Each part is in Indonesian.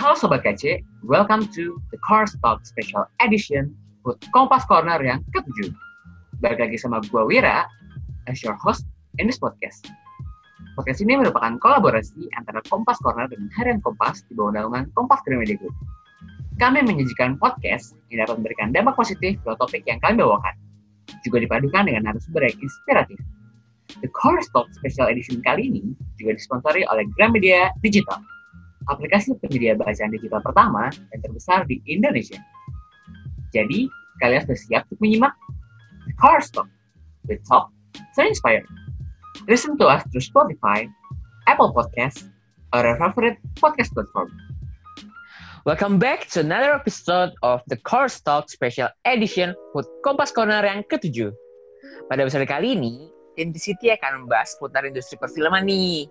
Halo Sobat KC, welcome to the Car Talk Special Edition with Kompas Corner yang ke-7. Balik lagi sama gue Wira, as your host in this podcast. Podcast ini merupakan kolaborasi antara Kompas Corner dengan Harian Kompas di bawah naungan Kompas Gramedia Group. Kami menyajikan podcast yang dapat memberikan dampak positif ke topik yang kami bawakan. Juga dipadukan dengan narasumber yang inspiratif. The Car Talk Special Edition kali ini juga disponsori oleh Gramedia Digital aplikasi penyedia bacaan digital pertama dan terbesar di Indonesia. Jadi, kalian sudah siap untuk menyimak The Car Talk with Talk so inspired. Listen to us through Spotify, Apple Podcasts, or your favorite podcast platform. Welcome back to another episode of the Car Talk Special Edition with Kompas Corner yang ketujuh. Pada episode kali ini, City akan membahas seputar industri perfilman nih.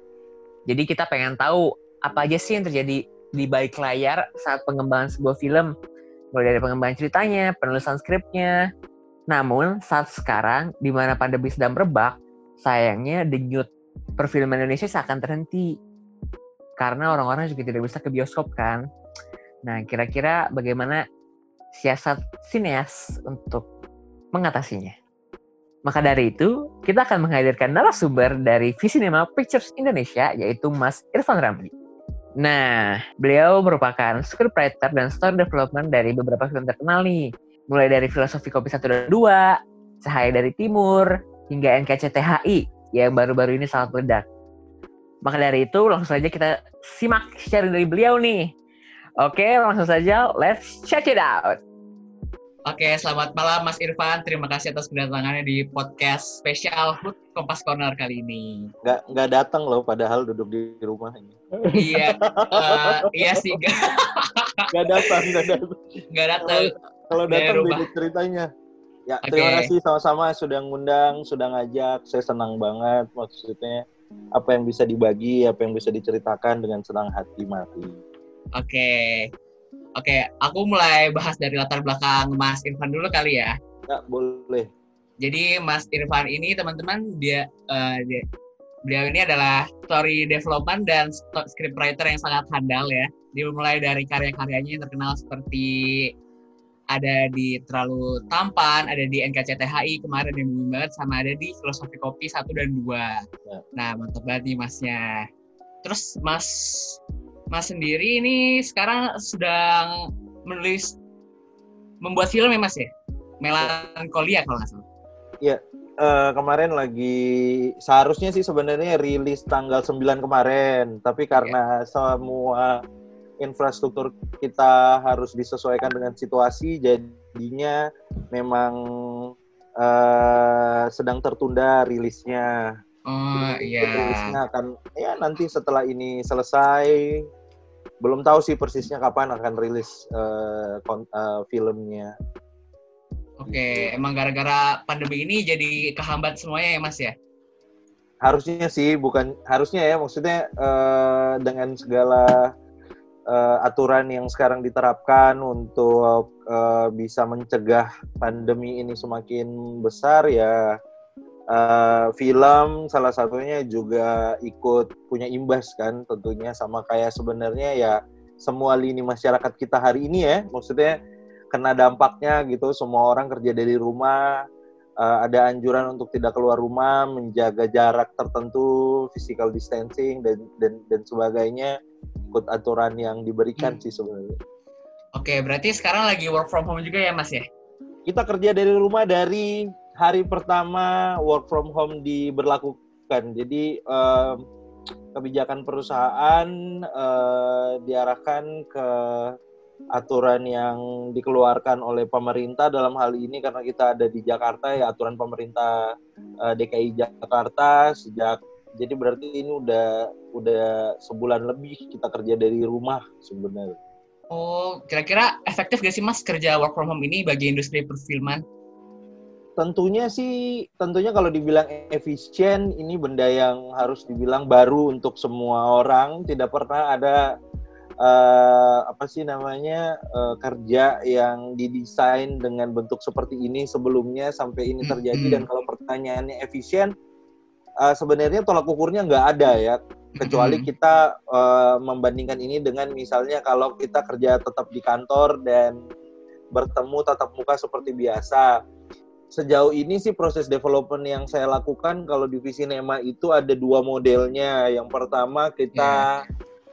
Jadi kita pengen tahu apa aja sih yang terjadi di balik layar saat pengembangan sebuah film mulai dari pengembangan ceritanya, penulisan skripnya. Namun saat sekarang di mana pandemi sedang merebak, sayangnya denyut perfilman Indonesia seakan terhenti karena orang-orang juga tidak bisa ke bioskop kan. Nah, kira-kira bagaimana siasat sineas untuk mengatasinya? Maka dari itu, kita akan menghadirkan narasumber dari Visinema Pictures Indonesia, yaitu Mas Irfan Ramli. Nah, beliau merupakan scriptwriter dan story development dari beberapa film terkenal nih. Mulai dari Filosofi Kopi 1 dan 2, Cahaya dari Timur, hingga NKCTHI yang baru-baru ini sangat meledak. Maka dari itu, langsung saja kita simak sharing dari beliau nih. Oke, langsung saja, let's check it out. Oke, selamat malam Mas Irfan. Terima kasih atas kedatangannya di podcast spesial Hood Kompas Corner kali ini. Nggak nggak datang loh, padahal duduk di rumah ini. iya, uh, iya sih. Nggak datang, nggak datang. Nggak datang. Kalau datang beda ceritanya. Ya, okay. terima kasih sama-sama sudah ngundang, sudah ngajak. Saya senang banget maksudnya apa yang bisa dibagi, apa yang bisa diceritakan dengan senang hati mati. Oke. Okay. Oke, aku mulai bahas dari latar belakang Mas Irfan dulu kali ya. Ya, boleh. Jadi Mas Irfan ini teman-teman dia, uh, dia beliau ini adalah story development dan scriptwriter yang sangat handal ya. Dia mulai dari karya-karyanya yang terkenal seperti ada di Terlalu Tampan, ada di NKCTHI kemarin yang booming banget, sama ada di Filosofi Kopi 1 dan 2. Ya. Nah, mantap banget nih masnya. Terus Mas Mas sendiri ini sekarang sedang menulis membuat film ya Mas ya? Melankolia kalau nggak salah. Iya, uh, kemarin lagi seharusnya sih sebenarnya rilis tanggal 9 kemarin, tapi karena yeah. semua infrastruktur kita harus disesuaikan dengan situasi, jadinya memang uh, sedang tertunda rilisnya. Oh iya. Rilisnya akan ya nanti setelah ini selesai belum tahu sih persisnya kapan akan rilis uh, uh, filmnya. Oke, okay. emang gara-gara pandemi ini jadi kehambat semuanya ya Mas ya? Harusnya sih, bukan harusnya ya, maksudnya uh, dengan segala uh, aturan yang sekarang diterapkan untuk uh, bisa mencegah pandemi ini semakin besar ya uh, film salah satunya juga ikut punya imbas kan tentunya sama kayak sebenarnya ya semua lini masyarakat kita hari ini ya maksudnya kena dampaknya gitu semua orang kerja dari rumah uh, ada anjuran untuk tidak keluar rumah menjaga jarak tertentu physical distancing dan dan dan sebagainya ikut aturan yang diberikan hmm. sih sebenarnya. Oke, berarti sekarang lagi work from home juga ya, Mas ya? Kita kerja dari rumah dari hari pertama work from home diberlakukan. Jadi uh, kebijakan perusahaan uh, diarahkan ke aturan yang dikeluarkan oleh pemerintah dalam hal ini karena kita ada di Jakarta ya aturan pemerintah uh, eh, DKI Jakarta sejak jadi berarti ini udah udah sebulan lebih kita kerja dari rumah sebenarnya. Oh, kira-kira efektif gak sih Mas kerja work from home ini bagi industri perfilman? Tentunya sih tentunya kalau dibilang efisien ini benda yang harus dibilang baru untuk semua orang tidak pernah ada uh, apa sih namanya uh, kerja yang didesain dengan bentuk seperti ini sebelumnya sampai ini terjadi -hmm. dan kalau pertanyaannya efisien uh, sebenarnya tolak ukurnya nggak ada ya kecuali Mhm. kita eh, membandingkan ini dengan misalnya kalau kita kerja tetap di kantor dan bertemu tatap muka seperti biasa. Sejauh ini sih proses development yang saya lakukan kalau di Visinema itu ada dua modelnya. Yang pertama kita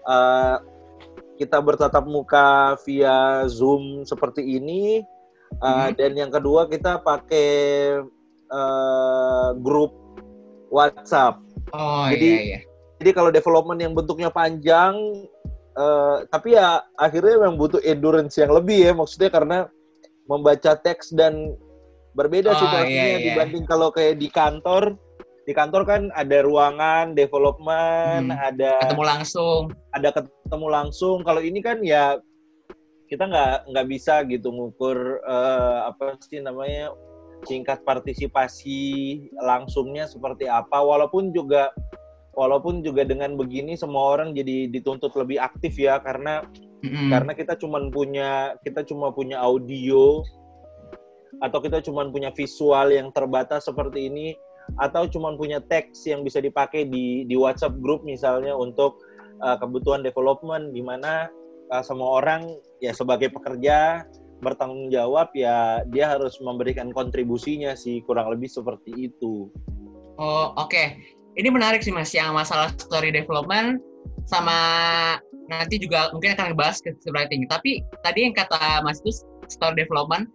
eh, kita bertatap muka via Zoom seperti ini, eh, Mhm. dan yang kedua kita pakai eh, grup WhatsApp. Oh Jadi, iya iya. Jadi kalau development yang bentuknya panjang, eh, tapi ya akhirnya memang butuh endurance yang lebih ya, maksudnya karena membaca teks dan berbeda Oh, situasinya iya, iya. dibanding kalau kayak di kantor. Di kantor kan ada ruangan, development, Hmm. ada Ketemu langsung. ada ketemu langsung. Kalau ini kan ya kita nggak nggak bisa gitu ngukur eh, apa sih namanya tingkat partisipasi langsungnya seperti apa. Walaupun juga walaupun juga dengan begini semua orang jadi dituntut lebih aktif ya karena Mm-mm. karena kita cuman punya kita cuma punya audio atau kita cuman punya visual yang terbatas seperti ini atau cuman punya teks yang bisa dipakai di di WhatsApp group misalnya untuk uh, kebutuhan development di mana uh, semua orang ya sebagai pekerja bertanggung jawab ya dia harus memberikan kontribusinya sih kurang lebih seperti itu. Oh, oke. Ini menarik sih Mas yang masalah story development sama nanti juga mungkin akan ngebahas ke scriptwriting. Tapi tadi yang kata Mas itu story development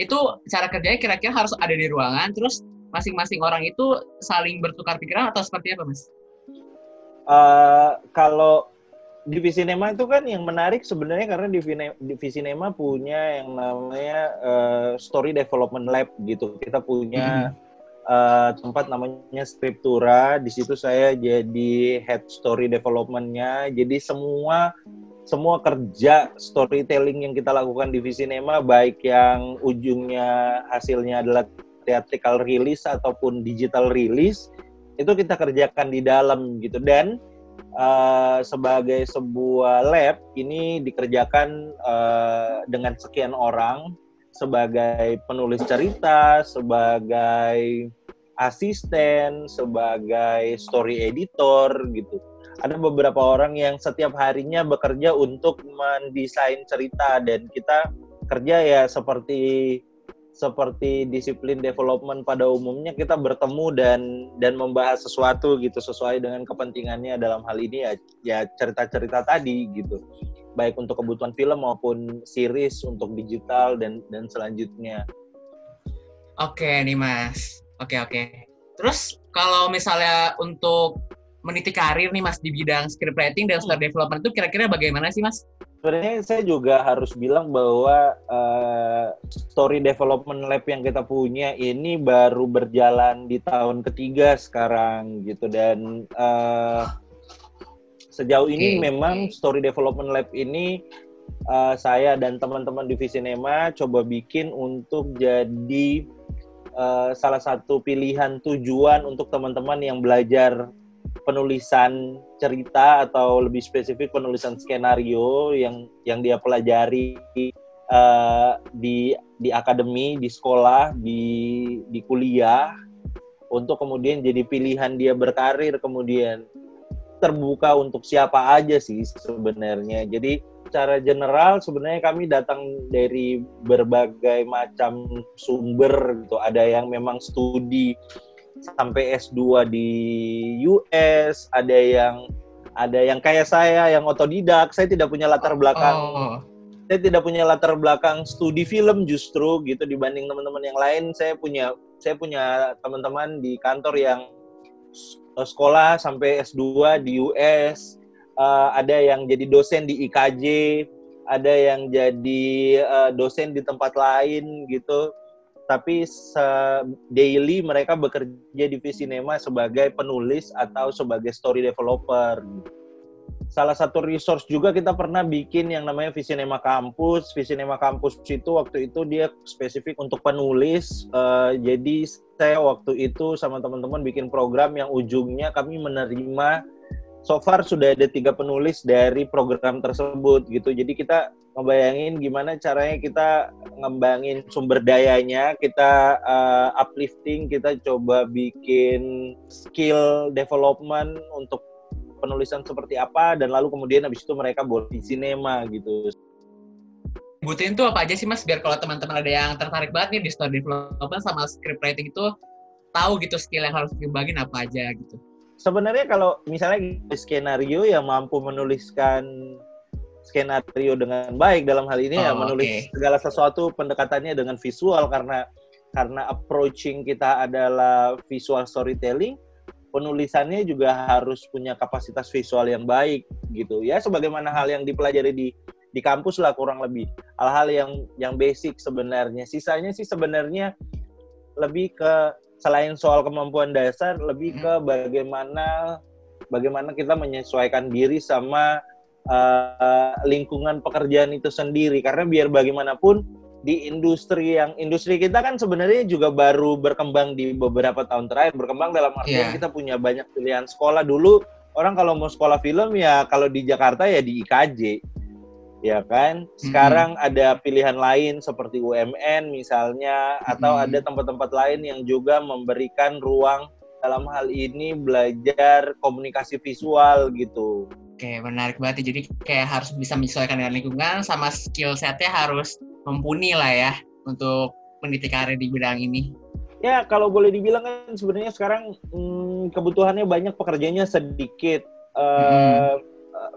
itu cara kerjanya kira-kira harus ada di ruangan terus masing-masing orang itu saling bertukar pikiran atau seperti apa, Mas? Uh, kalau divisi Nema itu kan yang menarik sebenarnya karena divisi divisi Nema punya yang namanya uh, story development lab gitu. Kita punya uh, tempat namanya Scriptura. Di situ saya jadi head story developmentnya. Jadi semua semua kerja storytelling yang kita lakukan di Visinema baik yang ujungnya hasilnya adalah theatrical release ataupun digital release itu kita kerjakan di dalam gitu dan uh, sebagai sebuah lab ini dikerjakan uh, dengan sekian orang sebagai penulis cerita, sebagai asisten, sebagai story editor gitu. Ada beberapa orang yang setiap harinya bekerja untuk mendesain cerita dan kita kerja ya seperti seperti disiplin development pada umumnya kita bertemu dan dan membahas sesuatu gitu sesuai dengan kepentingannya dalam hal ini ya ya cerita-cerita tadi gitu baik untuk kebutuhan film maupun series untuk digital dan dan selanjutnya. Oke nih Mas. Oke oke. Terus kalau misalnya untuk meniti karir nih Mas di bidang scriptwriting dan story development itu kira-kira bagaimana sih Mas? Sebenarnya saya juga harus bilang bahwa uh, story development lab yang kita punya ini baru berjalan di tahun ketiga sekarang gitu. Dan uh, sejauh ini Oke, memang story development lab ini uh, saya dan teman-teman di Visinema coba bikin untuk jadi uh, salah satu pilihan tujuan untuk teman-teman yang belajar penulisan cerita atau lebih spesifik penulisan skenario yang yang dia pelajari uh, di di akademi, di sekolah, di di kuliah untuk kemudian jadi pilihan dia berkarir kemudian terbuka untuk siapa aja sih sebenarnya. Jadi secara general sebenarnya kami datang dari berbagai macam sumber gitu. Ada yang memang studi sampai S2 di US, ada yang ada yang kayak saya yang otodidak. Saya tidak punya latar belakang Oh, saya tidak punya latar belakang studi film justru gitu dibanding teman-teman yang lain. Saya punya saya punya teman-teman di kantor yang s- sekolah sampai S2 di US, eh, ada yang jadi dosen di IKJ, ada yang jadi eh, dosen di tempat lain gitu. Tapi daily mereka bekerja di Visinema sebagai penulis atau sebagai story developer. Salah satu resource juga kita pernah bikin yang namanya Visinema Campus. Visinema Campus itu waktu itu dia spesifik untuk penulis. Eh, jadi saya waktu itu sama teman-teman bikin program yang ujungnya kami menerima so far sudah ada tiga penulis dari program tersebut gitu. Jadi kita ngebayangin gimana caranya kita ngembangin sumber dayanya, kita uh, uplifting, kita coba bikin skill development untuk penulisan seperti apa dan lalu kemudian habis itu mereka buat di sinema gitu. Butuhin tuh apa aja sih mas? Biar kalau teman-teman ada yang tertarik banget nih di story development sama script writing itu tahu gitu skill yang harus dibagin apa aja gitu sebenarnya kalau misalnya skenario yang mampu menuliskan skenario dengan baik dalam hal ini ya Oh, menulis oke. segala sesuatu pendekatannya dengan visual karena karena approaching kita adalah visual storytelling penulisannya juga harus punya kapasitas visual yang baik gitu ya. Sebagaimana hal yang dipelajari di di kampus lah kurang lebih. Hal-hal yang yang basic sebenarnya. Sisanya sih sebenarnya lebih ke selain soal kemampuan dasar lebih ke bagaimana bagaimana kita menyesuaikan diri sama uh, lingkungan pekerjaan itu sendiri. Karena biar bagaimanapun di industri yang industri kita kan sebenarnya juga baru berkembang di beberapa tahun terakhir berkembang dalam artian Iya. kita punya banyak pilihan sekolah. Dulu orang kalau mau sekolah film ya kalau di Jakarta ya di IKJ ya kan? Sekarang ada pilihan lain seperti UMN misalnya atau Mhm. ada tempat-tempat lain yang juga memberikan ruang dalam hal ini belajar komunikasi visual gitu. Oke menarik banget. Jadi kayak harus bisa menyesuaikan dengan lingkungan sama skill setnya harus mumpuni lah ya untuk meniti karir di bidang ini. Ya kalau boleh dibilang kan sebenarnya sekarang hmm, kebutuhannya banyak pekerjaannya sedikit. Eh,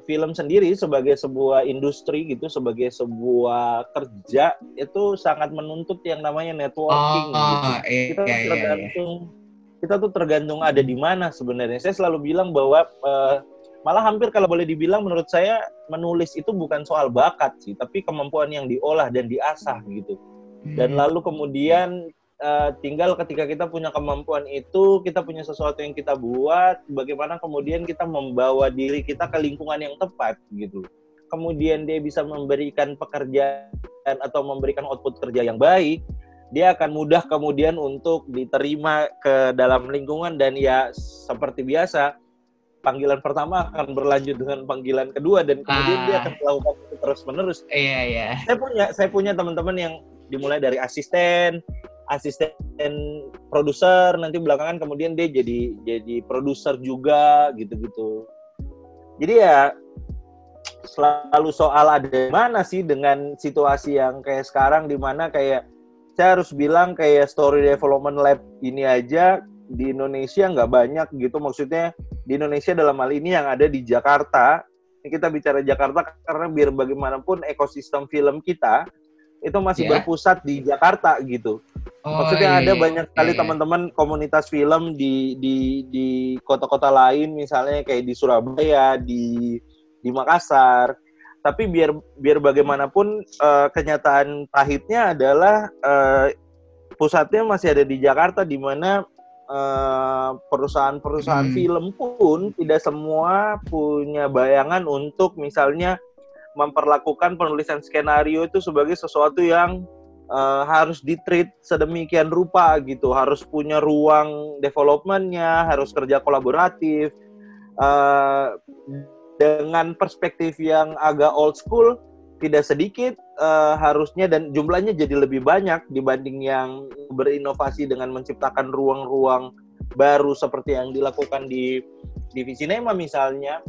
Film sendiri sebagai sebuah industri gitu, sebagai sebuah kerja itu sangat menuntut yang namanya networking. gitu. oh iya Kita iya iya, iya. tergantung, kita tuh tergantung ada di mana sebenarnya. Saya selalu bilang bahwa eh, malah hampir kalau boleh dibilang menurut saya menulis itu bukan soal bakat sih, tapi kemampuan yang diolah dan diasah gitu dan Hmm. lalu kemudian eh, tinggal ketika kita punya kemampuan itu kita punya sesuatu yang kita buat bagaimana kemudian kita membawa diri kita ke lingkungan yang tepat gitu. Kemudian dia bisa memberikan pekerjaan atau memberikan output kerja yang baik dia akan mudah kemudian untuk diterima ke dalam lingkungan dan ya seperti biasa panggilan pertama akan berlanjut dengan panggilan kedua dan kemudian dia Ah. akan melakukan itu terus menerus iya iya. Saya punya saya punya teman-teman yang dimulai dari asisten asisten produser nanti belakangan kemudian dia jadi jadi produser juga gitu-gitu jadi ya selalu soal ada di mana sih dengan situasi yang kayak sekarang di mana kayak saya harus bilang kayak story development lab ini aja di Indonesia nggak banyak gitu maksudnya di Indonesia dalam hal ini yang ada di Jakarta ini kita bicara Jakarta karena biar bagaimanapun ekosistem film kita itu masih Ya. berpusat di Jakarta gitu. Oh, Maksudnya iya, ada iya. banyak sekali Iya, iya. teman-teman komunitas film di di di kota-kota lain misalnya kayak di Surabaya, di di Makassar. Tapi biar biar bagaimanapun eh, kenyataan pahitnya adalah eh, pusatnya masih ada di Jakarta di mana eh, perusahaan-perusahaan Hmm. film pun tidak semua punya bayangan untuk misalnya memperlakukan penulisan skenario itu sebagai sesuatu yang eh, harus ditreat sedemikian rupa gitu, harus punya ruang developmentnya, harus kerja kolaboratif. Eh, dengan perspektif yang agak old school, tidak sedikit eh, harusnya dan jumlahnya jadi lebih banyak dibanding yang berinovasi dengan menciptakan ruang-ruang baru seperti yang dilakukan di divisi Nema misalnya.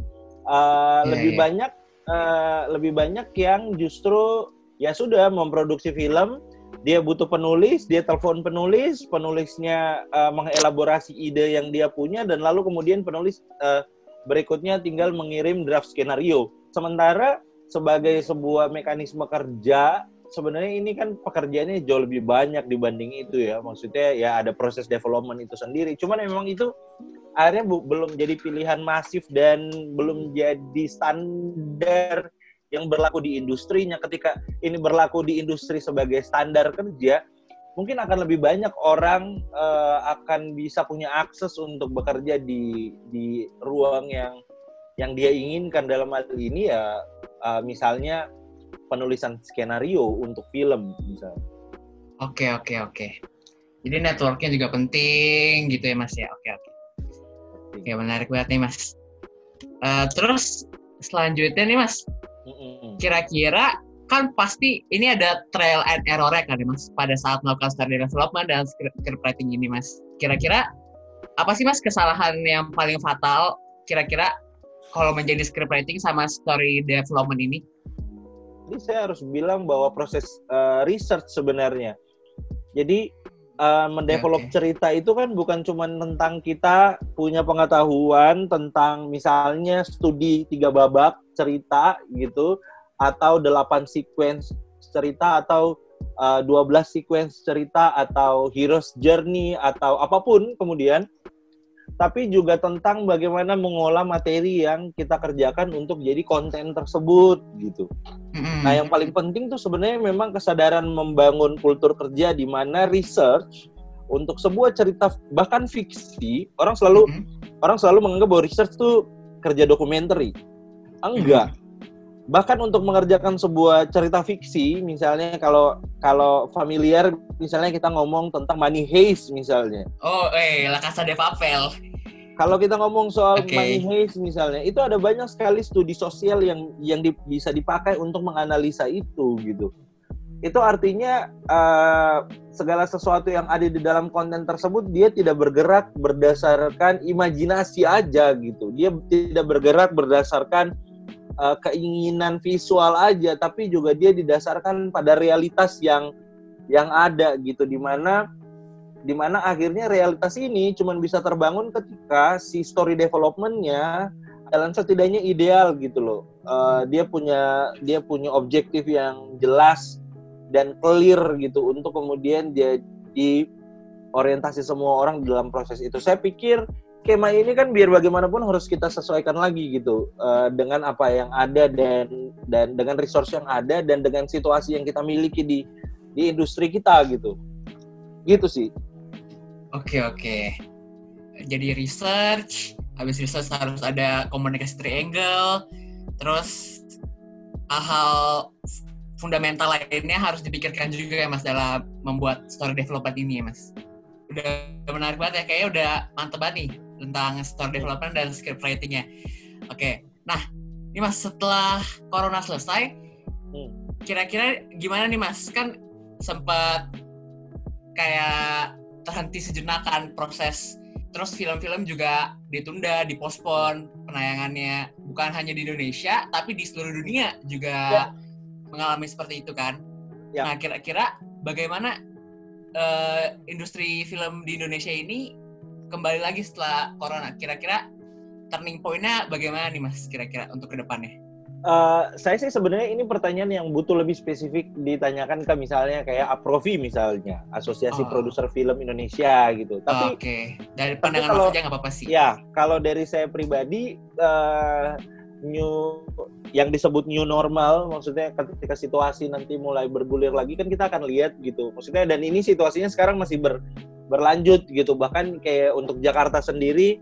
Eh, Iya, lebih iya. banyak eh, lebih banyak yang justru ya sudah memproduksi film dia butuh penulis dia telepon penulis penulisnya eh, mengelaborasi ide yang dia punya dan lalu kemudian penulis eh, berikutnya tinggal mengirim draft skenario. Sementara sebagai sebuah mekanisme kerja sebenarnya ini kan pekerjaannya jauh lebih banyak dibanding itu ya. Maksudnya ya ada proses development itu sendiri. Cuman memang itu akhirnya belum jadi pilihan masif dan belum jadi standar yang berlaku di industrinya ketika ini berlaku di industri sebagai standar kerja mungkin akan lebih banyak orang eh, akan bisa punya akses untuk bekerja di di ruang yang yang dia inginkan dalam hal ini ya eh, misalnya penulisan skenario untuk film misalnya Oke oke oke. Jadi networknya juga penting gitu ya mas ya. Oke oke. Oke menarik banget nih mas. Eh, terus selanjutnya nih mas. Kira-kira kan pasti ini ada trial and error kan ya mas pada saat melakukan story development dan script script writing ini mas. Kira-kira apa sih mas kesalahan yang paling fatal kira-kira kalau menjadi scriptwriting sama story development ini? Jadi saya harus bilang bahwa proses uh, research sebenarnya. Jadi uh, mendevelop okay. cerita itu kan bukan cuma tentang kita punya pengetahuan tentang misalnya studi tiga babak cerita gitu atau delapan sequence cerita atau uh, 12 sequence cerita atau hero's journey atau apa pun kemudian tapi juga tentang bagaimana mengolah materi yang kita kerjakan untuk jadi konten tersebut gitu. Nah, yang paling penting tuh sebenarnya memang kesadaran membangun kultur kerja di mana research untuk sebuah cerita bahkan fiksi orang selalu mm-hmm. orang selalu menganggap bahwa research tuh kerja dokumenter. Enggak. Mm-hmm bahkan untuk mengerjakan sebuah cerita fiksi misalnya kalau kalau familiar misalnya kita ngomong tentang Money Heist misalnya. Oh eh La Casa de Papel. Kalau kita ngomong soal okay. Money Heist misalnya itu ada banyak sekali studi sosial yang yang di, bisa dipakai untuk menganalisa itu gitu. Itu artinya uh, segala sesuatu yang ada di dalam konten tersebut dia tidak bergerak berdasarkan imajinasi aja gitu. Dia tidak bergerak berdasarkan uh, keinginan visual aja tapi juga dia didasarkan pada realitas yang yang ada gitu. Di mana di mana akhirnya realitas ini cuma bisa terbangun ketika si story developmentnya dalam setidaknya ideal gitu loh. Uh, dia punya dia punya objektif yang jelas dan clear gitu untuk kemudian dia di orientasi semua orang dalam proses itu. Saya pikir skema ini kan biar bagaimanapun harus kita sesuaikan lagi gitu uh, dengan apa yang ada dan dan dengan resource yang ada dan dengan situasi yang kita miliki di di industri kita gitu. Gitu sih. Oke oke. Jadi research habis research harus ada komunikasi triangle terus hal-hal fundamental lainnya harus dipikirkan juga ya mas dalam membuat story development ini ya mas. Udah menarik banget ya kayaknya udah mantep banget nih tentang story development dan script writingnya. Oke, nah ini mas setelah corona selesai, hmm. kira-kira gimana nih mas? Kan sempat kayak terhenti sejenak kan proses terus film-film juga ditunda, dipospon penayangannya bukan hanya di Indonesia tapi di seluruh dunia juga ya. mengalami seperti itu kan. Ya. Nah kira-kira bagaimana uh, industri film di Indonesia ini kembali lagi setelah corona kira-kira turning point-nya bagaimana nih mas kira-kira untuk ke depannya Uh, saya sih sebenarnya ini pertanyaan yang butuh lebih spesifik ditanyakan ke misalnya kayak Aprovi misalnya Asosiasi oh. Produser Film Indonesia gitu. Tapi oh, Oke, okay. dari pandangan kalau, aja nggak apa-apa sih. Ya, kalau dari saya pribadi uh, new yang disebut new normal maksudnya ketika situasi nanti mulai bergulir lagi kan kita akan lihat gitu. Maksudnya dan ini situasinya sekarang masih ber berlanjut gitu bahkan kayak untuk Jakarta sendiri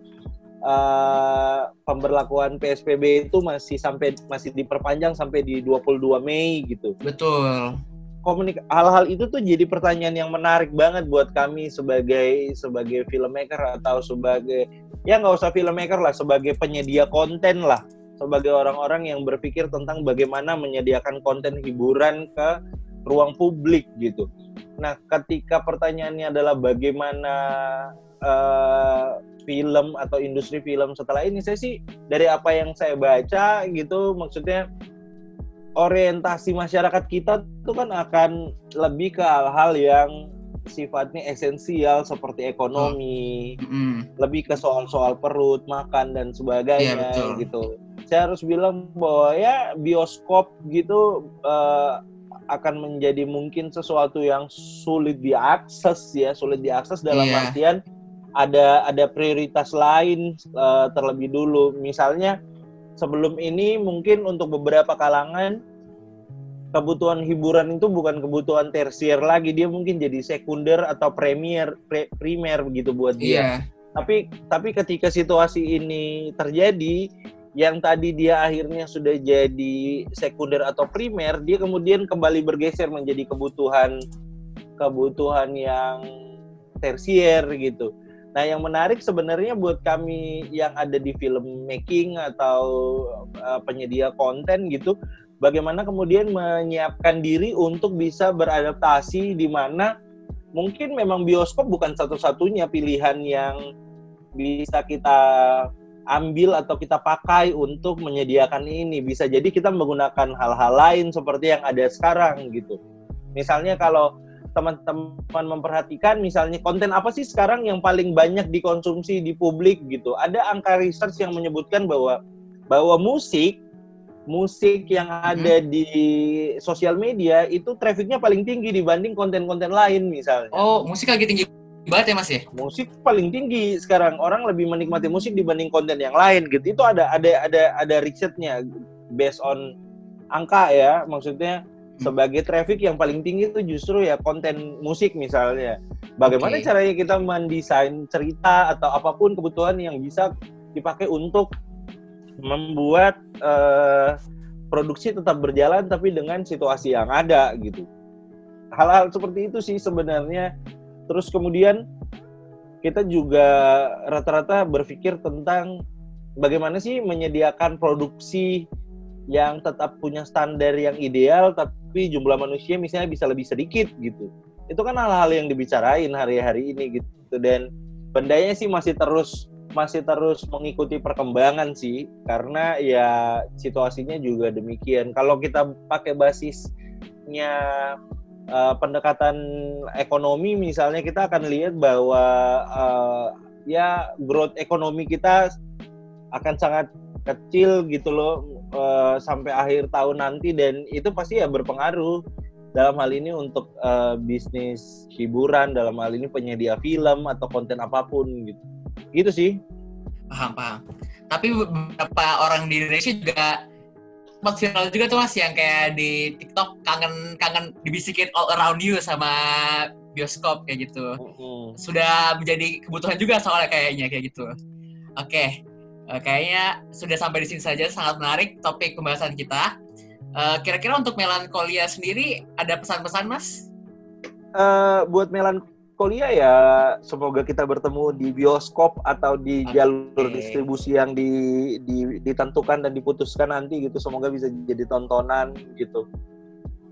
uh, pemberlakuan PSBB itu masih sampai masih diperpanjang sampai di 22 Mei gitu. Betul. Komunik hal-hal itu tuh jadi pertanyaan yang menarik banget buat kami sebagai sebagai filmmaker atau sebagai ya nggak usah filmmaker lah sebagai penyedia konten lah sebagai orang-orang yang berpikir tentang bagaimana menyediakan konten hiburan ke ruang publik gitu. Nah, ketika pertanyaannya adalah bagaimana uh, film atau industri film setelah ini, saya sih dari apa yang saya baca gitu, maksudnya orientasi masyarakat kita itu kan akan lebih ke hal-hal yang sifatnya esensial seperti ekonomi, oh. mm. lebih ke soal-soal perut, makan dan sebagainya yeah, gitu. Saya harus bilang bahwa ya bioskop gitu uh, akan menjadi mungkin sesuatu yang sulit diakses ya, sulit diakses dalam yeah. artian ada ada prioritas lain uh, terlebih dulu. Misalnya sebelum ini mungkin untuk beberapa kalangan kebutuhan hiburan itu bukan kebutuhan tersier lagi, dia mungkin jadi sekunder atau premier pre, primer begitu buat dia. Yeah. Tapi tapi ketika situasi ini terjadi, yang tadi dia akhirnya sudah jadi sekunder atau primer, dia kemudian kembali bergeser menjadi kebutuhan kebutuhan yang tersier gitu. Nah, yang menarik sebenarnya buat kami yang ada di film making atau uh, penyedia konten gitu, bagaimana kemudian menyiapkan diri untuk bisa beradaptasi di mana mungkin memang bioskop bukan satu-satunya pilihan yang bisa kita ambil atau kita pakai untuk menyediakan ini. Bisa jadi kita menggunakan hal-hal lain seperti yang ada sekarang gitu. Misalnya kalau teman-teman memperhatikan misalnya konten apa sih sekarang yang paling banyak dikonsumsi di publik gitu. Ada angka research yang menyebutkan bahwa bahwa musik musik yang hmm. ada hmm. di sosial media itu trafficnya paling tinggi dibanding konten-konten lain misalnya. Oh, musik lagi tinggi banget ya mas ya? Musik paling tinggi sekarang orang lebih menikmati musik dibanding konten yang lain gitu. Itu ada ada ada ada risetnya based on angka ya, maksudnya hmm. sebagai traffic yang paling tinggi itu justru ya konten musik misalnya. Bagaimana okay. caranya kita mendesain cerita atau apa pun kebutuhan yang bisa dipakai untuk membuat uh, produksi tetap berjalan tapi dengan situasi yang ada gitu. Hal-hal seperti itu sih sebenarnya. Terus kemudian kita juga rata-rata berpikir tentang bagaimana sih menyediakan produksi yang tetap punya standar yang ideal tapi jumlah manusia misalnya bisa lebih sedikit gitu. Itu kan hal-hal yang dibicarain hari-hari ini gitu dan bendanya sih masih terus masih terus mengikuti perkembangan sih karena ya situasinya juga demikian. Kalau kita pakai basisnya uh, pendekatan ekonomi misalnya kita akan lihat bahwa uh, ya growth ekonomi kita akan sangat kecil gitu loh uh, sampai akhir tahun nanti dan itu pasti ya berpengaruh dalam hal ini untuk uh, bisnis hiburan dalam hal ini penyedia film atau konten apa pun gitu gitu sih. Paham paham. Tapi beberapa orang di Indonesia juga sempat viral juga tuh mas yang kayak di TikTok kangen kangen dibisikin all around you sama bioskop kayak gitu. Uh-huh. sudah menjadi kebutuhan juga soalnya kayaknya kayak gitu. Oke okay. uh, kayaknya sudah sampai di sini saja. Sangat menarik topik pembahasan kita. Uh, kira-kira untuk melankolia sendiri ada pesan-pesan mas? Uh, buat melankolia kuliah ya semoga kita bertemu di bioskop atau di jalur distribusi yang di, di, ditentukan dan diputuskan nanti gitu. Semoga bisa jadi tontonan gitu.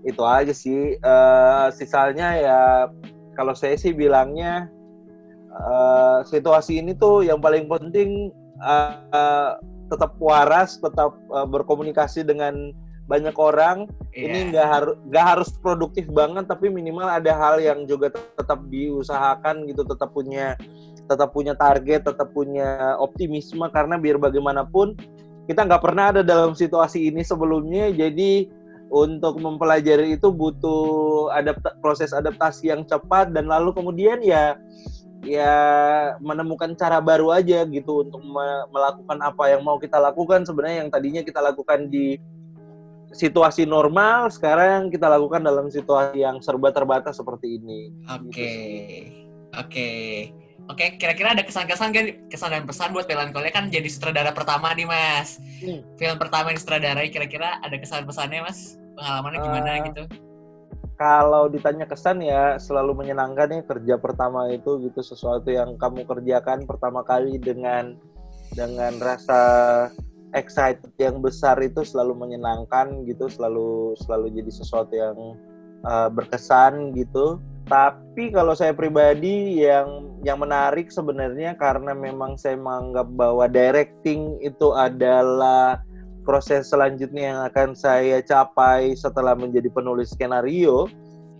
Itu aja sih. Uh, sisanya ya kalau saya sih bilangnya uh, situasi ini tuh yang paling penting uh, uh, tetap waras tetap uh, berkomunikasi dengan banyak orang yeah. ini nggak harus nggak harus produktif banget tapi minimal ada hal yang juga tetap diusahakan gitu tetap punya tetap punya target tetap punya optimisme karena biar bagaimanapun kita nggak pernah ada dalam situasi ini sebelumnya jadi untuk mempelajari itu butuh adapt proses adaptasi yang cepat dan lalu kemudian ya ya menemukan cara baru aja gitu untuk me melakukan apa yang mau kita lakukan sebenarnya yang tadinya kita lakukan di situasi normal sekarang kita lakukan dalam situasi yang serba terbatas seperti ini. Oke, okay. gitu. oke, okay. oke. Okay, kira-kira ada kesan-kesan kan kesan dan pesan buat Melankolia kan jadi sutradara pertama nih mas. Hmm. Film pertama yang sutradarai kira-kira ada kesan-pesannya mas? Pengalamannya gimana uh, gitu? Kalau ditanya kesan ya selalu menyenangkan nih kerja pertama itu gitu sesuatu yang kamu kerjakan pertama kali dengan dengan rasa excited yang besar itu selalu menyenangkan gitu selalu selalu jadi sesuatu yang uh, berkesan gitu tapi kalau saya pribadi yang yang menarik sebenarnya karena memang saya menganggap bahwa directing itu adalah proses selanjutnya yang akan saya capai setelah menjadi penulis skenario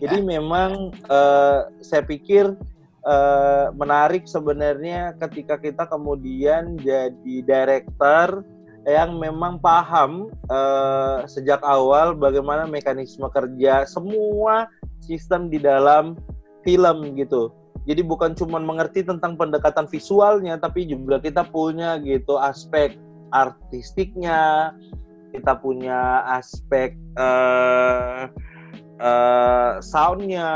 jadi ya. memang uh, saya pikir uh, menarik sebenarnya ketika kita kemudian jadi director yang memang paham uh, sejak awal bagaimana mekanisme kerja semua sistem di dalam film gitu. Jadi bukan cuma mengerti tentang pendekatan visualnya, tapi juga kita punya gitu aspek artistiknya, kita punya aspek uh, uh, soundnya,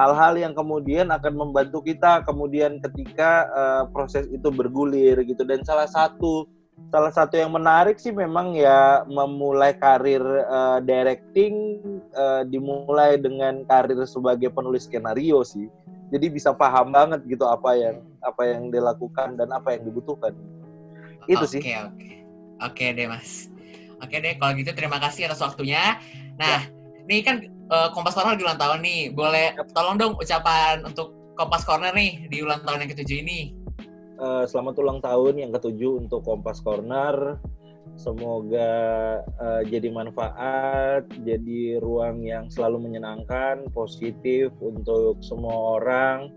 hal-hal yang kemudian akan membantu kita kemudian ketika uh, proses itu bergulir gitu. Dan salah satu salah satu yang menarik sih memang ya memulai karir uh, directing uh, dimulai dengan karir sebagai penulis skenario sih. Jadi bisa paham banget gitu apa yang apa yang dilakukan dan apa yang dibutuhkan. Itu sih. Oke, oke. Oke deh, Mas. Oke deh, kalau gitu terima kasih atas waktunya. Nah, ya. ini kan uh, Kompas Corner di ulang tahun nih. Boleh tolong dong ucapan untuk Kompas Corner nih di ulang tahun yang ketujuh ini. Uh, selamat ulang tahun yang ketujuh untuk Kompas Corner. Semoga uh, jadi manfaat, jadi ruang yang selalu menyenangkan, positif untuk semua orang,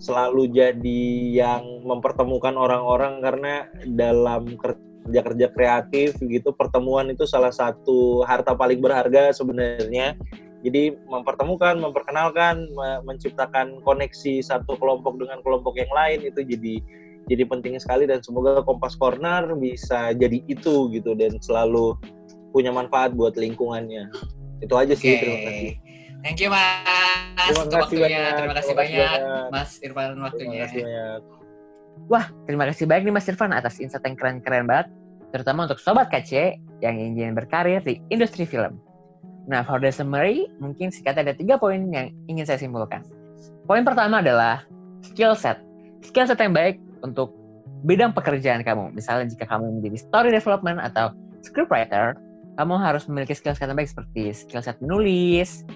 selalu jadi yang mempertemukan orang-orang karena dalam kerja-kerja kreatif gitu pertemuan itu salah satu harta paling berharga sebenarnya. Jadi mempertemukan, memperkenalkan, menciptakan koneksi satu kelompok dengan kelompok yang lain itu jadi jadi penting sekali dan semoga Kompas Corner bisa jadi itu gitu dan selalu punya manfaat buat lingkungannya. Itu aja sih, okay. terima kasih. Thank you Mas. Terima kasih banyak. Terima kasih banyak, Mas Irfan waktunya. Terima kasih banyak. Wah, terima kasih banyak nih Mas Irfan atas insight yang keren-keren banget. Terutama untuk Sobat KC yang ingin berkarir di industri film. Nah, for the summary, mungkin singkatnya ada tiga poin yang ingin saya simpulkan. Poin pertama adalah skill set. Skill set yang baik untuk bidang pekerjaan kamu. Misalnya jika kamu menjadi story development atau scriptwriter, kamu harus memiliki skill set yang baik seperti skill set menulis,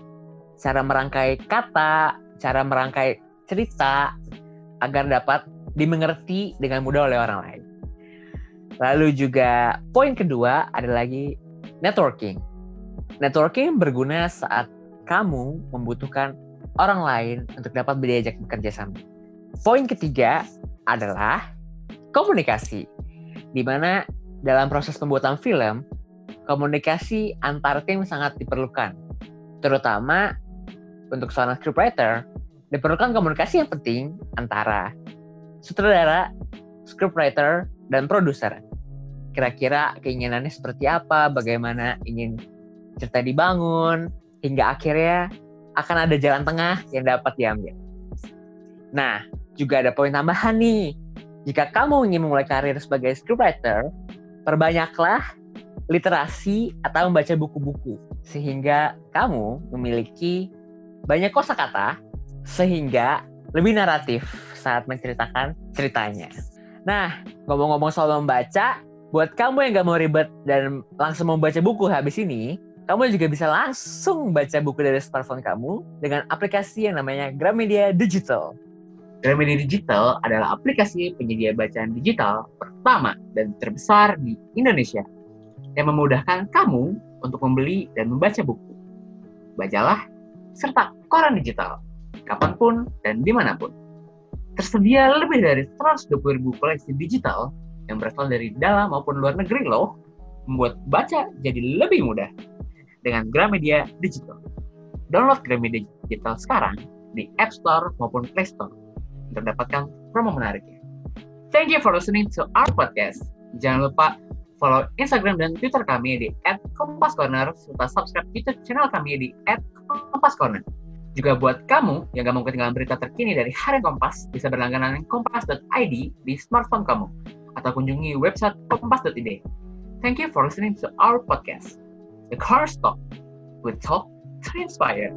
cara merangkai kata, cara merangkai cerita agar dapat dimengerti dengan mudah oleh orang lain. Lalu juga poin kedua ada lagi networking. Networking berguna saat kamu membutuhkan orang lain untuk dapat diajak bekerja sama. Poin ketiga adalah komunikasi. Di mana dalam proses pembuatan film, komunikasi antar tim sangat diperlukan. Terutama untuk seorang scriptwriter, diperlukan komunikasi yang penting antara sutradara, scriptwriter, dan produser. Kira-kira keinginannya seperti apa, bagaimana ingin cerita dibangun, hingga akhirnya akan ada jalan tengah yang dapat diambil. Nah, juga ada poin tambahan nih. Jika kamu ingin memulai karir sebagai scriptwriter, perbanyaklah literasi atau membaca buku-buku sehingga kamu memiliki banyak kosakata sehingga lebih naratif saat menceritakan ceritanya. Nah, ngomong-ngomong soal membaca, buat kamu yang gak mau ribet dan langsung membaca buku habis ini, kamu juga bisa langsung baca buku dari smartphone kamu dengan aplikasi yang namanya Gramedia Digital. Gramedia Digital adalah aplikasi penyedia bacaan digital pertama dan terbesar di Indonesia yang memudahkan kamu untuk membeli dan membaca buku. Bacalah, serta koran digital, kapan pun dan di mana pun. Tersedia lebih dari 120 ribu koleksi digital yang berasal dari dalam maupun luar negeri loh, membuat baca jadi lebih mudah dengan Gramedia Digital. Download Gramedia Digital sekarang di App Store maupun Play Store untuk mendapatkan promo menariknya. Thank you for listening to our podcast. Jangan lupa follow Instagram dan Twitter kami di @kompascorner serta subscribe YouTube channel kami di @kompascorner. Juga buat kamu yang gak mau ketinggalan berita terkini dari Harian Kompas, bisa berlangganan kompas.id di smartphone kamu atau kunjungi website kompas.id. Thank you for listening to our podcast, The Car Stop. We talk to inspire.